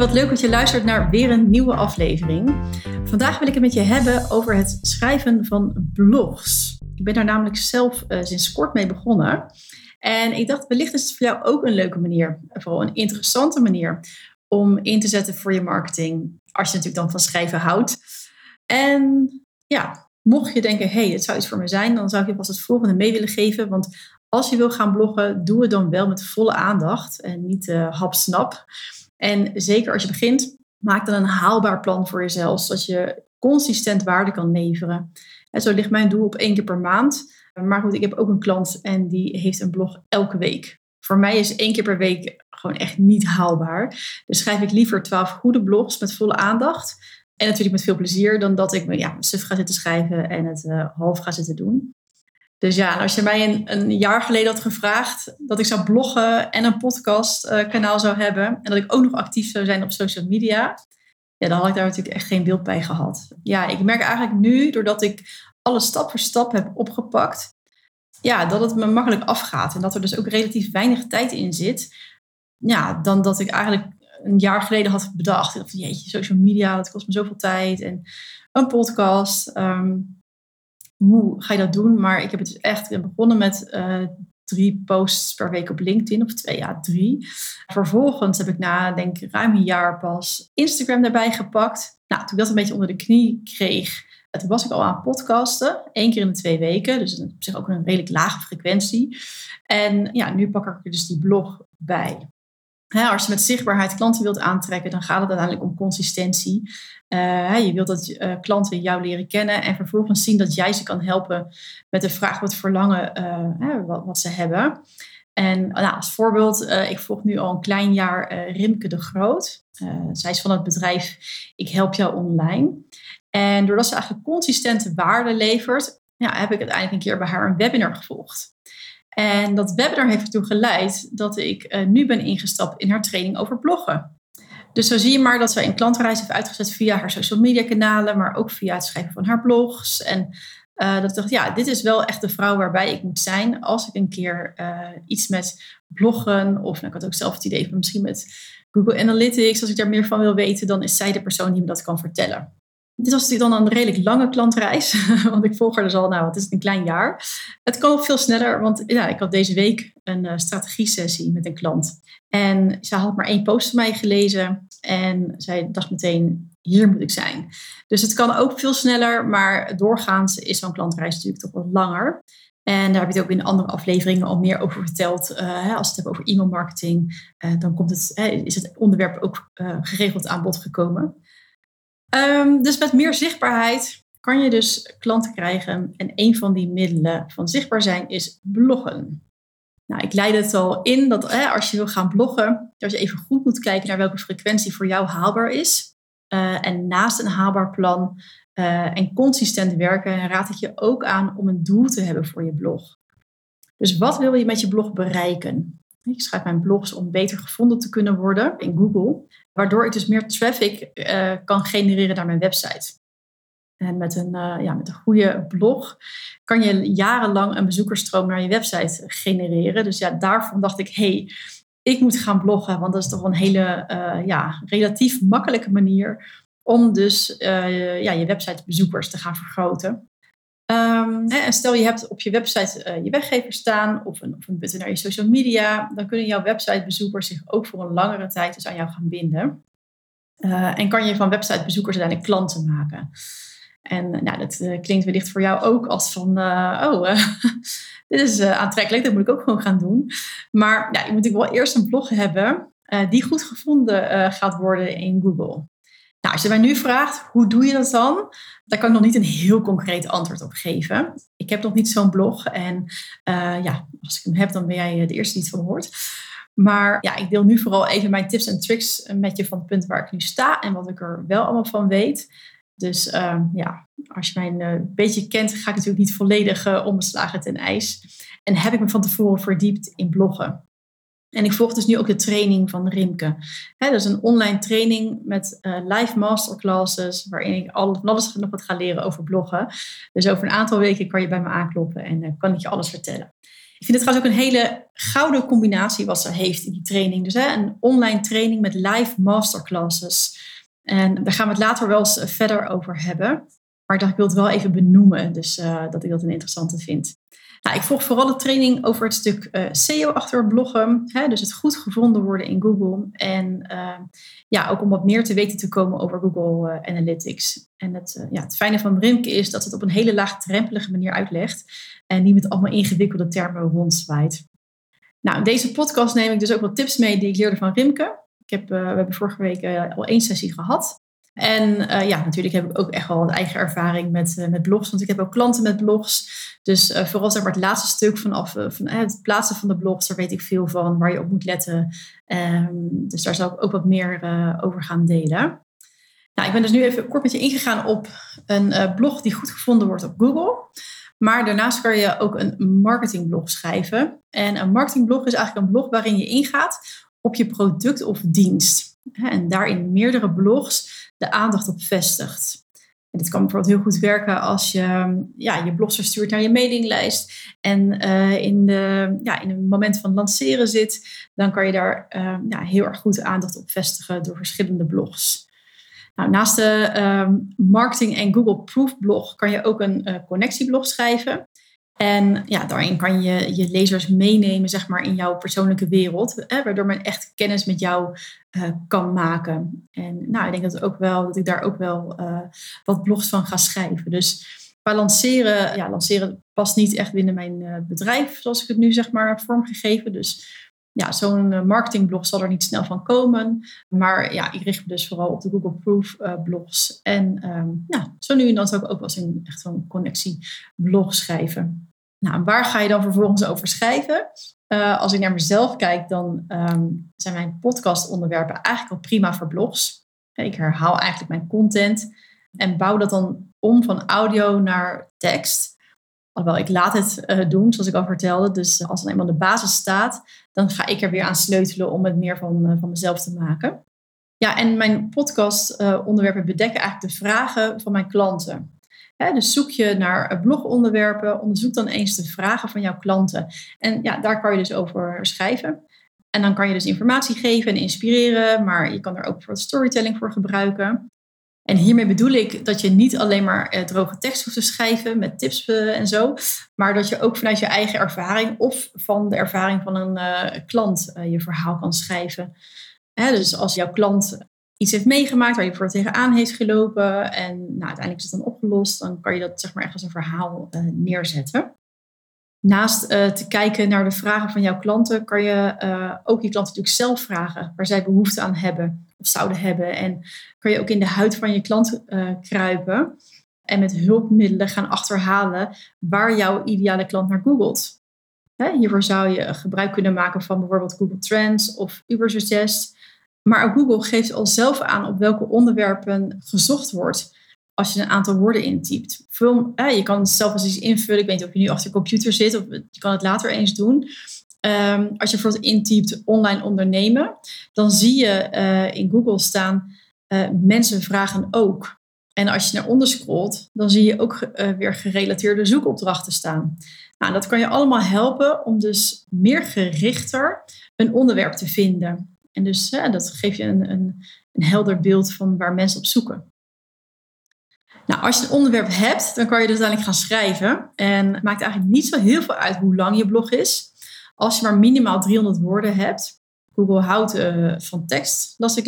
Wat leuk dat je luistert naar weer een nieuwe aflevering. Vandaag wil ik het met je hebben over het schrijven van blogs. Ik ben daar namelijk zelf uh, sinds kort mee begonnen. En ik dacht, wellicht is het voor jou ook een leuke manier, vooral een interessante manier om in te zetten voor je marketing. Als je natuurlijk dan van schrijven houdt. En ja, mocht je denken, hé, hey, het zou iets voor me zijn, dan zou ik je vast het volgende mee willen geven. Want als je wil gaan bloggen, doe het dan wel met volle aandacht en niet uh, hapsnap. En zeker als je begint, maak dan een haalbaar plan voor jezelf, zodat je consistent waarde kan leveren. En zo ligt mijn doel op één keer per maand. Maar goed, ik heb ook een klant en die heeft een blog elke week. Voor mij is één keer per week gewoon echt niet haalbaar. Dus schrijf ik liever twaalf goede blogs met volle aandacht. En natuurlijk met veel plezier, dan dat ik me ja, suf ga zitten schrijven en het uh, half ga zitten doen. Dus ja, als je mij een, jaar geleden had gevraagd dat ik zou bloggen en een podcastkanaal uh, zou hebben. En dat ik ook nog actief zou zijn op social media. Ja, dan had ik daar natuurlijk echt geen beeld bij gehad. Ja, ik merk eigenlijk nu, doordat ik alles stap voor stap heb opgepakt, ja, dat het me makkelijk afgaat. En dat er dus ook relatief weinig tijd in zit. Ja, dan dat ik eigenlijk een jaar geleden had bedacht. Of jeetje, social media, dat kost me zoveel tijd. En een podcast. Ehm, hoe ga je dat doen? Maar ik heb het dus echt begonnen met uh, drie posts per week op LinkedIn. Of twee, ja, drie. Vervolgens heb ik na, denk ik, ruim een jaar pas Instagram erbij gepakt. Nou, toen ik dat een beetje onder de knie kreeg, toen was ik al aan podcasten, één keer in de twee weken. Dus op zich ook een redelijk lage frequentie. En ja, nu pak ik er dus die blog bij. Als je met zichtbaarheid klanten wilt aantrekken, dan gaat het uiteindelijk om consistentie. Uh, je wilt dat uh, klanten jou leren kennen en vervolgens zien dat jij ze kan helpen met de vraag wat verlangen uh, wat, wat, ze hebben. En nou, als voorbeeld, ik volg nu al een klein jaar Rimke de Groot. zij is van het bedrijf Ik Help Jou Online. En doordat ze eigenlijk consistente waarde levert, ja, heb ik uiteindelijk een keer bij haar een webinar gevolgd. En dat webinar heeft ertoe geleid dat ik uh, nu ben ingestapt in haar training over bloggen. Dus zo zie je maar dat zij een klantreis heeft uitgezet via haar social media kanalen, maar ook via het schrijven van haar blogs. En uh, dat ik dacht, ja, dit is wel echt de vrouw waarbij ik moet zijn als ik een keer uh, iets met bloggen, of nou, ik had ook zelf het idee van misschien met Google Analytics, als ik daar meer van wil weten, dan is zij de persoon die me dat kan vertellen. Dit was natuurlijk dan een redelijk lange klantreis, want ik volg er dus al, nou, het is een klein jaar. Het kan ook veel sneller, want ja, ik had deze week een uh, strategie-sessie met een klant. En zij had maar één post van mij gelezen en zij dacht meteen, hier moet ik zijn. Dus het kan ook veel sneller, maar doorgaans is zo'n klantreis natuurlijk toch wat langer. En daar heb je het ook in andere afleveringen al meer over verteld. Uh, als we het hebben over e-mailmarketing, uh, dan komt het, is het onderwerp ook geregeld aan bod gekomen. Um, dus met meer zichtbaarheid kan je dus klanten krijgen. En een van die middelen van zichtbaar zijn is bloggen. Nou, ik leid het al in dat als je wil gaan bloggen, dat je even goed moet kijken naar welke frequentie voor jou haalbaar is. Uh, en naast een haalbaar plan uh, en consistent werken, raad ik je ook aan om een doel te hebben voor je blog. Dus wat wil je met je blog bereiken? Ik schrijf mijn blogs om beter gevonden te kunnen worden in Google, waardoor ik dus meer traffic uh, kan genereren naar mijn website. En met een, uh, ja, met een goede blog kan je jarenlang een bezoekersstroom naar je website genereren. Dus ja, daarvan dacht ik, hey, ik moet gaan bloggen, want dat is toch een hele uh, ja, relatief makkelijke manier om dus ja, je websitebezoekers te gaan vergroten. Um, en stel je hebt op je website uh, je weggever staan of een, of een button naar je social media, dan kunnen jouw websitebezoekers zich ook voor een langere tijd dus aan jou gaan binden. Uh, en kan je van websitebezoekers uiteindelijk klanten maken. En nou, dat klinkt wellicht voor jou ook als van, oh, dit is aantrekkelijk, dat moet ik ook gewoon gaan doen. Maar ja, je moet natuurlijk wel eerst een blog hebben die goed gevonden gaat worden in Google. Nou, als je mij nu vraagt, hoe doe je dat dan? Daar kan ik nog niet een heel concreet antwoord op geven. Ik heb nog niet zo'n blog en uh, ja, als ik hem heb, dan ben jij de eerste die het van hoort. Maar ja, ik deel nu vooral even mijn tips en tricks met je van het punt waar ik nu sta en wat ik er wel allemaal van weet. Dus uh, ja, als je mij een beetje kent, ga ik natuurlijk niet volledig onbeslagen ten ijs. En heb ik me van tevoren verdiept in bloggen. En ik volg dus nu ook de training van Rimke. Hè, dat is een online training met uh, live masterclasses, waarin ik alles, nog wat ga leren over bloggen. Dus over een aantal weken kan je bij me aankloppen en uh, kan ik je alles vertellen. Ik vind het trouwens ook een hele gouden combinatie wat ze heeft in die training. Dus een online training met live masterclasses. En daar gaan we het later wel eens verder over hebben. Maar ik dacht, ik wil het wel even benoemen, dus dat ik dat een interessante vind. Nou, ik volg vooral de training over het stuk uh, SEO achter bloggen. Hè, dus het goed gevonden worden in Google. En uh, ja, ook om wat meer te weten te komen over Google uh, Analytics. En het, ja, het fijne van Rimke is dat het op een hele laagdrempelige manier uitlegt. En niet met allemaal ingewikkelde termen rondzwaait. Nou, in deze podcast neem ik dus ook wat tips mee die ik leerde van Rimke. Ik heb, we hebben vorige week al één sessie gehad. En uh, ja, natuurlijk heb ik ook echt wel een eigen ervaring met, uh, met blogs. Want ik heb ook klanten met blogs. Dus uh, vooral zeg maar het laatste stuk vanaf van, het plaatsen van de blogs, daar weet ik veel van, waar je op moet letten. Um, dus daar zal ik ook wat meer over gaan delen. Nou, ik ben dus nu even kort met je ingegaan op een blog die goed gevonden wordt op Google. Maar daarnaast kan je ook een marketingblog schrijven. En een marketingblog is eigenlijk een blog waarin je ingaat op je product of dienst. En daarin meerdere blogs de aandacht op vestigt. En dit kan bijvoorbeeld heel goed werken als je ja, je blogs verstuurt naar je mailinglijst en uh, in, de, ja, in een moment van lanceren zit, dan kan je daar uh, ja, heel erg goed aandacht op vestigen door verschillende blogs. Nou, naast de uh, marketing en Google Proof blog kan je ook een uh, connectieblog schrijven. En ja, daarin kan je je lezers meenemen zeg maar, in jouw persoonlijke wereld, hè, waardoor men echt kennis met jou uh, kan maken. En nou, ik denk dat, ook wel, dat ik daar ook wel uh, wat blogs van ga schrijven. Dus qua lanceren, ja, lanceren past niet echt binnen mijn uh, bedrijf, zoals ik het nu zeg maar vormgegeven. Dus ja, zo'n marketingblog zal er niet snel van komen. Maar ja, ik richt me dus vooral op de Google Proof blogs. En um, zo nu en dan zou ik ook wel eens een echt een connectieblog schrijven. Nou, waar ga je dan vervolgens over schrijven? Uh, als ik naar mezelf kijk, dan um, zijn mijn podcastonderwerpen eigenlijk al prima voor blogs. Ik herhaal eigenlijk mijn content en bouw dat dan om van audio naar tekst. Alhoewel, ik laat het uh, doen, zoals ik al vertelde. Dus als dan eenmaal de basis staat, dan ga ik er weer aan sleutelen om het meer van, van mezelf te maken. Ja, en mijn podcastonderwerpen bedekken eigenlijk de vragen van mijn klanten dus zoek je naar blogonderwerpen, onderzoek dan eens de vragen van jouw klanten. En ja, daar kan je dus over schrijven. En dan kan je dus informatie geven en inspireren, maar je kan er ook voor storytelling voor gebruiken. En hiermee bedoel ik dat je niet alleen maar eh, droge tekst hoeft te schrijven met tips eh, en zo, maar dat je ook vanuit je eigen ervaring of van de ervaring van een uh, klant je verhaal kan schrijven. Dus als jouw klant iets heeft meegemaakt waar je voor tegenaan heeft gelopen en nou, uiteindelijk is het dan opgelost, dan kan je dat zeg maar echt als een verhaal uh, neerzetten. Naast uh, te kijken naar de vragen van jouw klanten, kan je uh, ook je klanten natuurlijk zelf vragen waar zij behoefte aan hebben of zouden hebben. En kan je ook in de huid van je klant kruipen en met hulpmiddelen gaan achterhalen waar jouw ideale klant naar googelt. Hè, hiervoor zou je gebruik kunnen maken van bijvoorbeeld Google Trends of Ubersuggest. Maar Google geeft al zelf aan op welke onderwerpen gezocht wordt als je een aantal woorden intypt. Eh, je kan het zelf eens iets invullen. Ik weet niet of je nu achter de computer zit of je kan het later eens doen. Um, als je bijvoorbeeld intypt online ondernemen, dan zie je uh, in Google staan uh, mensen vragen ook. En als je naar onder scrolt, dan zie je ook weer gerelateerde zoekopdrachten staan. Nou, dat kan je allemaal helpen om dus meer gerichter een onderwerp te vinden. En dus dat geeft je een, een, een helder beeld van waar mensen op zoeken. Nou, als je een onderwerp hebt, dan kan je dus uiteindelijk gaan schrijven. En het maakt eigenlijk niet zo heel veel uit hoe lang je blog is. Als je maar minimaal 300 woorden hebt. Google houdt uh, van tekst, dat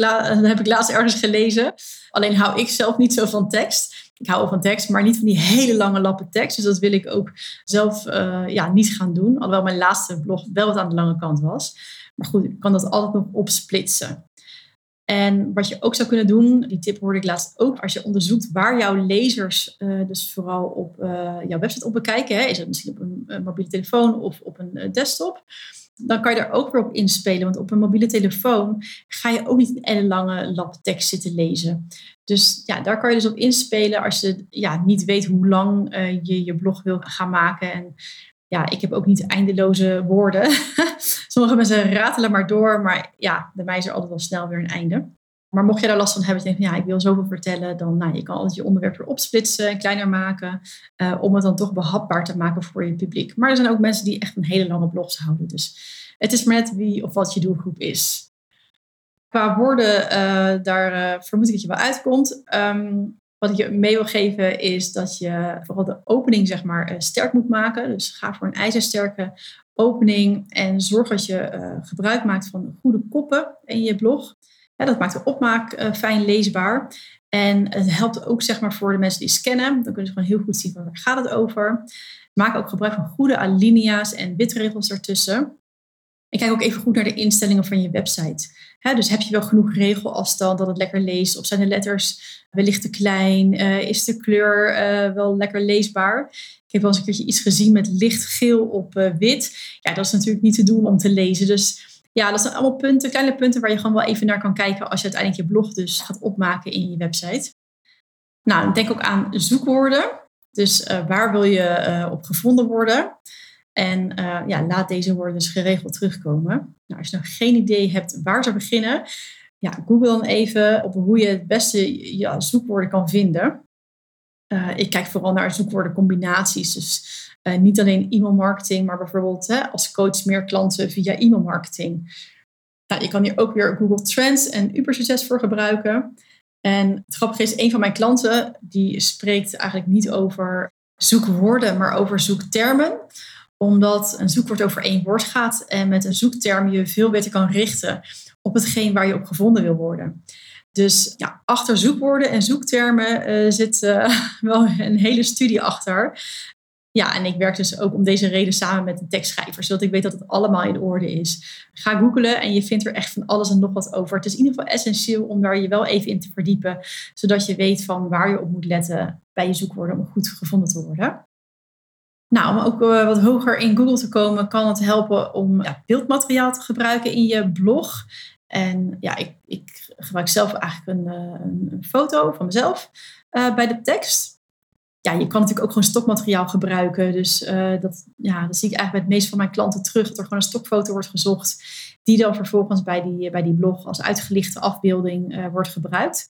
heb ik laatst ergens gelezen. Alleen hou ik zelf niet zo van tekst. Ik hou wel van tekst, maar niet van die hele lange lappen tekst. Dus dat wil ik ook zelf uh, ja, niet gaan doen. Alhoewel mijn laatste blog wel wat aan de lange kant was. Maar goed, ik kan dat altijd nog opsplitsen. En wat je ook zou kunnen doen, die tip hoorde ik laatst ook, als je onderzoekt waar jouw lezers dus vooral op jouw website op bekijken, hè, is het misschien op een, mobiele telefoon of op een desktop, dan kan je er ook weer op inspelen. Want op een mobiele telefoon ga je ook niet een lange lab tekst zitten lezen. Dus ja, daar kan je dus op inspelen als je ja, niet weet hoe lang je je blog wil gaan maken. En ja, ik heb ook niet eindeloze woorden. Sommige mensen ratelen maar door, maar ja, bij mij is er altijd wel snel weer een einde. Maar mocht je daar last van hebben, denk je, ja, ik wil zoveel vertellen, dan nou, je kan altijd je onderwerp weer opsplitsen en kleiner maken, uh, om het dan toch behapbaar te maken voor je publiek. Maar er zijn ook mensen die echt een hele lange blogs houden. Dus het is maar net wie of wat je doelgroep is. Qua woorden, uh, daar uh, vermoed ik dat je wel uitkomt. Um, wat ik je mee wil geven is dat je vooral de opening zeg maar, sterk moet maken. Dus ga voor een ijzersterke opening en zorg dat je gebruik maakt van goede koppen in je blog dat maakt de opmaak uh, fijn leesbaar. En het helpt ook zeg maar, voor de mensen die scannen. Dan kunnen ze gewoon heel goed zien van waar gaat het over. Maak ook gebruik van goede alinea's en witregels ertussen. En kijk ook even goed naar de instellingen van je website. dus heb je wel genoeg regelafstand dat het lekker leest? Of zijn de letters wellicht te klein? Uh, is de kleur uh, wel lekker leesbaar? Ik heb wel eens een keertje iets gezien met licht geel op uh, wit. Ja, dat is natuurlijk niet te doen om te lezen. Dus ja, dat zijn allemaal punten, kleine punten waar je gewoon wel even naar kan kijken als je uiteindelijk je blog dus gaat opmaken in je website. Nou, denk ook aan zoekwoorden. Dus waar wil je op gevonden worden? En uh, ja, laat deze woorden dus geregeld terugkomen. Nou, als je nog geen idee hebt waar te beginnen, ja, google dan even op hoe je het beste ja, zoekwoorden kan vinden. ik kijk vooral naar zoekwoordencombinaties. Dus uh, niet alleen e-mail marketing, maar bijvoorbeeld hè, als coach meer klanten via e-mail marketing. Nou, je kan hier ook weer Google Trends en Uber Succes voor gebruiken. En het grappige is, een van mijn klanten die spreekt eigenlijk niet over zoekwoorden, maar over zoektermen omdat een zoekwoord over één woord gaat en met een zoekterm je veel beter kan richten op hetgeen waar je op gevonden wil worden. Dus ja, achter zoekwoorden en zoektermen uh, zit uh, wel een hele studie achter. Ja, en ik werk dus ook om deze reden samen met een tekstschrijver, zodat ik weet dat het allemaal in orde is. Ga googlen en je vindt er echt van alles en nog wat over. Het is in ieder geval essentieel om daar je wel even in te verdiepen, zodat je weet van waar je op moet letten bij je zoekwoorden om goed gevonden te worden. Nou, om ook eh, wat hoger in Google te komen, kan het helpen om ja, beeldmateriaal te gebruiken in je blog. En ja, ik, ik gebruik zelf eigenlijk een, eh, een foto van mezelf uh, bij de tekst ja, je kan natuurlijk ook gewoon stokmateriaal gebruiken. Dus uh, dat, ja, dat zie ik eigenlijk bij het meeste van mijn klanten terug. Dat er gewoon een stokfoto wordt gezocht. Die dan vervolgens bij die, bij die blog als uitgelichte afbeelding wordt gebruikt.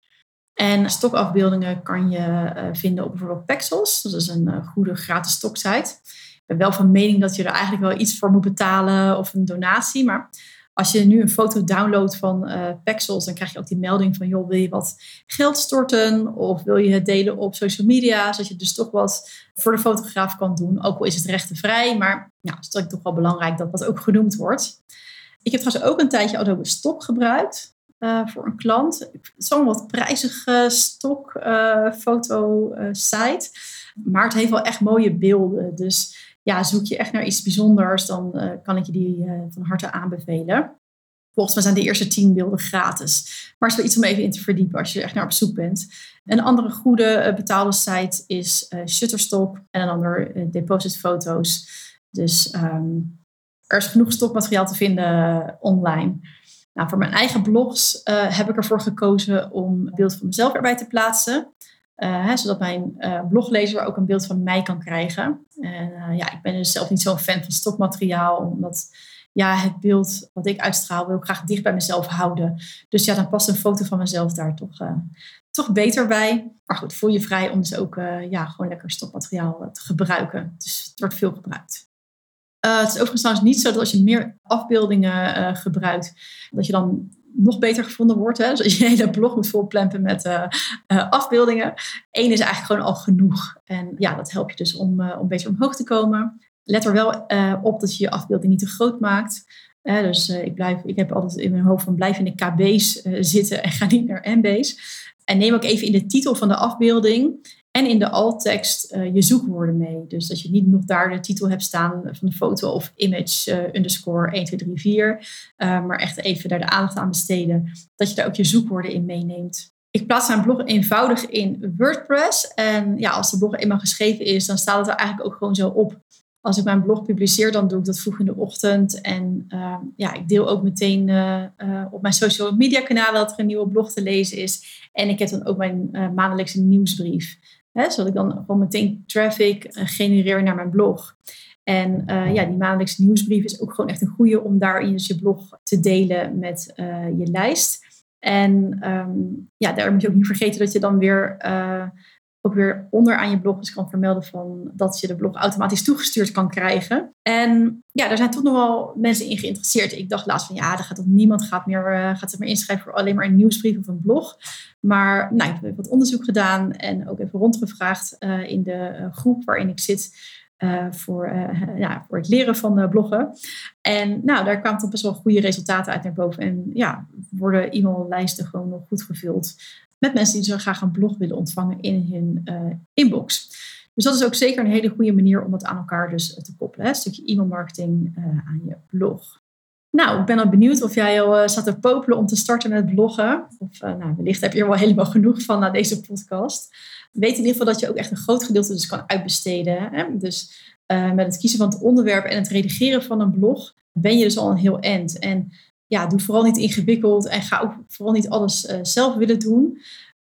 En stokafbeeldingen kan je uh, vinden op bijvoorbeeld Pexels. Dat is een goede gratis stoksite. Ik ben wel van mening dat je er eigenlijk wel iets voor moet betalen of een donatie. Maar als je nu een foto downloadt van uh, Pexels, dan krijg je ook die melding van, joh, wil je wat geld storten? Of wil je het delen op social media, zodat je dus toch wat voor de fotograaf kan doen. Ook al is het rechtenvrij, maar ja, het is toch wel belangrijk dat dat ook genoemd wordt. Ik heb trouwens ook een tijdje Adobe Stock gebruikt uh, voor een klant. Zo'n wat prijzige stock uh, foto site. Maar het heeft wel echt mooie beelden. Dus ja, zoek je echt naar iets bijzonders, dan kan ik je die van harte aanbevelen. Volgens mij zijn de eerste tien beelden gratis. Maar het is wel iets om even in te verdiepen als je echt naar op zoek bent. Een andere goede betaalde site is Shutterstock en een ander Deposit Foto's. Dus um, er is genoeg stokmateriaal te vinden online. Nou, voor mijn eigen blogs heb ik ervoor gekozen om beeld van mezelf erbij te plaatsen. Uh, hè, zodat mijn uh, bloglezer ook een beeld van mij kan krijgen. En ja, ik ben dus zelf niet zo'n fan van stokmateriaal, omdat ja, het beeld wat ik uitstraal wil ik graag dicht bij mezelf houden. Dus ja, dan past een foto van mezelf daar toch, toch beter bij. Maar goed, voel je vrij om dus ook ja, gewoon lekker stokmateriaal te gebruiken. Dus het wordt veel gebruikt. Het is overigens trouwens niet zo dat als je meer afbeeldingen gebruikt, dat je dan nog beter gevonden wordt. Hè? Dus als je hele blog moet volplempen met uh, afbeeldingen. Eén is eigenlijk gewoon al genoeg. En ja, dat helpt je dus om, om beter omhoog te komen. Let er wel op dat je je afbeelding niet te groot maakt. dus ik, blijf, ik heb altijd in mijn hoofd van blijf in de kb's zitten en ga niet naar mb's. En neem ook even in de titel van de afbeelding En in de alt-tekst uh, je zoekwoorden mee. Dus dat je niet nog daar de titel hebt staan van de foto of image uh, underscore 1, 2, 3, 4. Uh, maar echt even daar de aandacht aan besteden. Dat je daar ook je zoekwoorden in meeneemt. Ik plaats mijn blog eenvoudig in WordPress. En ja, als de blog eenmaal geschreven is, dan staat het er eigenlijk ook gewoon zo op. Als ik mijn blog publiceer, dan doe ik dat vroeg in de ochtend. En uh, ja, ik deel ook meteen op mijn social media kanalen dat er een nieuwe blog te lezen is. En ik heb dan ook mijn maandelijkse nieuwsbrief. Zodat ik dan gewoon meteen traffic genereer naar mijn blog. En ja, die maandelijkse nieuwsbrief is ook gewoon echt een goede om daarin dus je blog te delen met je lijst. En um, ja, daar moet je ook niet vergeten dat je dan weer ook weer onderaan je blog dus kan vermelden van dat je de blog automatisch toegestuurd kan krijgen. En ja, daar zijn toch nog wel mensen in geïnteresseerd. Ik dacht laatst van ja, er gaat toch niemand gaat meer, uh, gaat zich meer inschrijven voor alleen maar een nieuwsbrief of een blog. Maar nou, ik heb wat onderzoek gedaan en ook even rondgevraagd uh, in de groep waarin ik zit. Voor, ja, voor het leren van bloggen. En nou, daar kwamen toch best wel goede resultaten uit naar boven. En ja, worden e-maillijsten gewoon nog goed gevuld met mensen die zo graag een blog willen ontvangen in hun inbox. Dus dat is ook zeker een hele goede manier om het aan elkaar dus te koppelen. Hè? Een stukje e-mailmarketing aan je blog. Nou, ik ben al benieuwd of jij al uh, staat te popelen om te starten met bloggen. Of nou, wellicht heb je er wel helemaal genoeg van na deze podcast. Weet in ieder geval dat je ook echt een groot gedeelte dus kan uitbesteden. Hè? Dus met het kiezen van het onderwerp en het redigeren van een blog ben je dus al een heel end. En ja, doe vooral niet ingewikkeld en ga ook vooral niet alles zelf willen doen.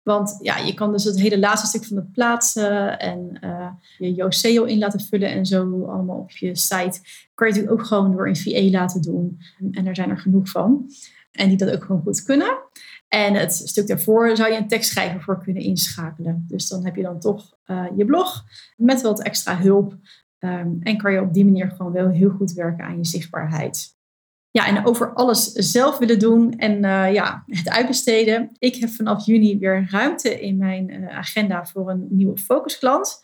Want ja, je kan dus het hele laatste stuk van het plaatsen en uh, je SEO in laten vullen en zo allemaal op je site. Kan je natuurlijk ook gewoon door een VA laten doen. En er zijn er genoeg van. En die dat ook gewoon goed kunnen. En het stuk daarvoor zou je een tekstschrijver voor kunnen inschakelen. Dus dan heb je dan toch uh, je blog met wat extra hulp. Um, en kan je op die manier gewoon wel heel goed werken aan je zichtbaarheid. Ja, en over alles zelf willen doen en uh, ja, het uitbesteden. Ik heb vanaf juni weer ruimte in mijn uh, agenda voor een nieuwe focusklant.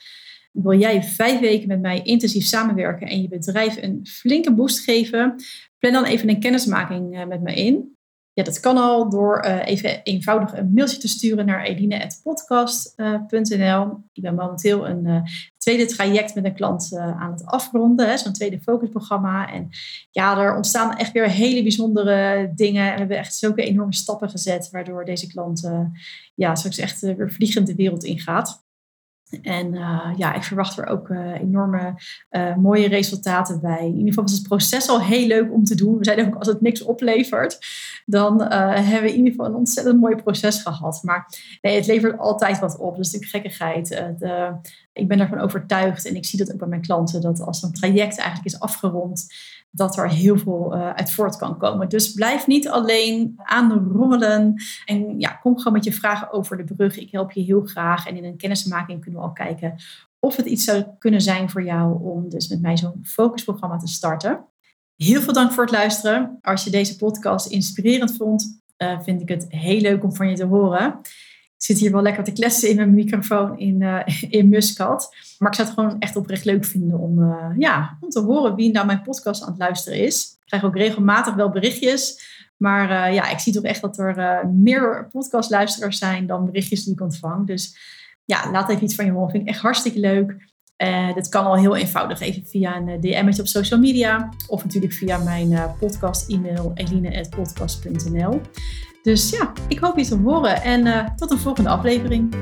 Wil jij vijf weken met mij intensief samenwerken en je bedrijf een flinke boost geven? Plan dan even een kennismaking uh, met me in. Ja, dat kan al door uh, even eenvoudig een mailtje te sturen naar eline.podcast.nl. Ik ben momenteel een uh, tweede traject met een klant aan het afronden, zo'n tweede focusprogramma. En ja, er ontstaan echt weer hele bijzondere dingen. En we hebben echt zulke enorme stappen gezet, waardoor deze klant ja, straks echt weer vliegend de wereld ingaat. En uh, ja, ik verwacht er ook uh, enorme uh, mooie resultaten bij. In ieder geval was het proces al heel leuk om te doen. We zeiden ook als het niks oplevert, dan hebben we in ieder geval een ontzettend mooi proces gehad. Maar het levert altijd wat op. Is natuurlijk gekkigheid. De, ik ben ervan overtuigd en ik zie dat ook bij mijn klanten, dat als een traject eigenlijk is afgerond, dat er heel veel uh, uit voort kan komen. Dus blijf niet alleen aan de rommelen. En ja, kom gewoon met je vragen over de brug. Ik help je heel graag. En in een kennismaking kunnen we al kijken of het iets zou kunnen zijn voor jou om dus met mij zo'n focusprogramma te starten. Heel veel dank voor het luisteren. Als je deze podcast inspirerend vond, uh, vind ik het heel leuk om van je te horen. Ik zit hier wel lekker te kletsen in mijn microfoon in, uh, in Muscat. Maar ik zou het gewoon echt oprecht leuk vinden om, uh, ja, om te horen wie nou mijn podcast aan het luisteren is. Ik krijg ook regelmatig wel berichtjes. Maar uh, ja, ik zie toch echt dat er meer podcastluisteraars zijn dan berichtjes die ik ontvang. Dus ja, laat even iets van je horen. Vind ik echt hartstikke leuk. Uh, dit kan al heel eenvoudig, even via een DM'tje op social media. Of natuurlijk via mijn podcast-e-mail eline.podcast.nl. Dus ja, ik hoop je te horen en uh, tot een volgende aflevering.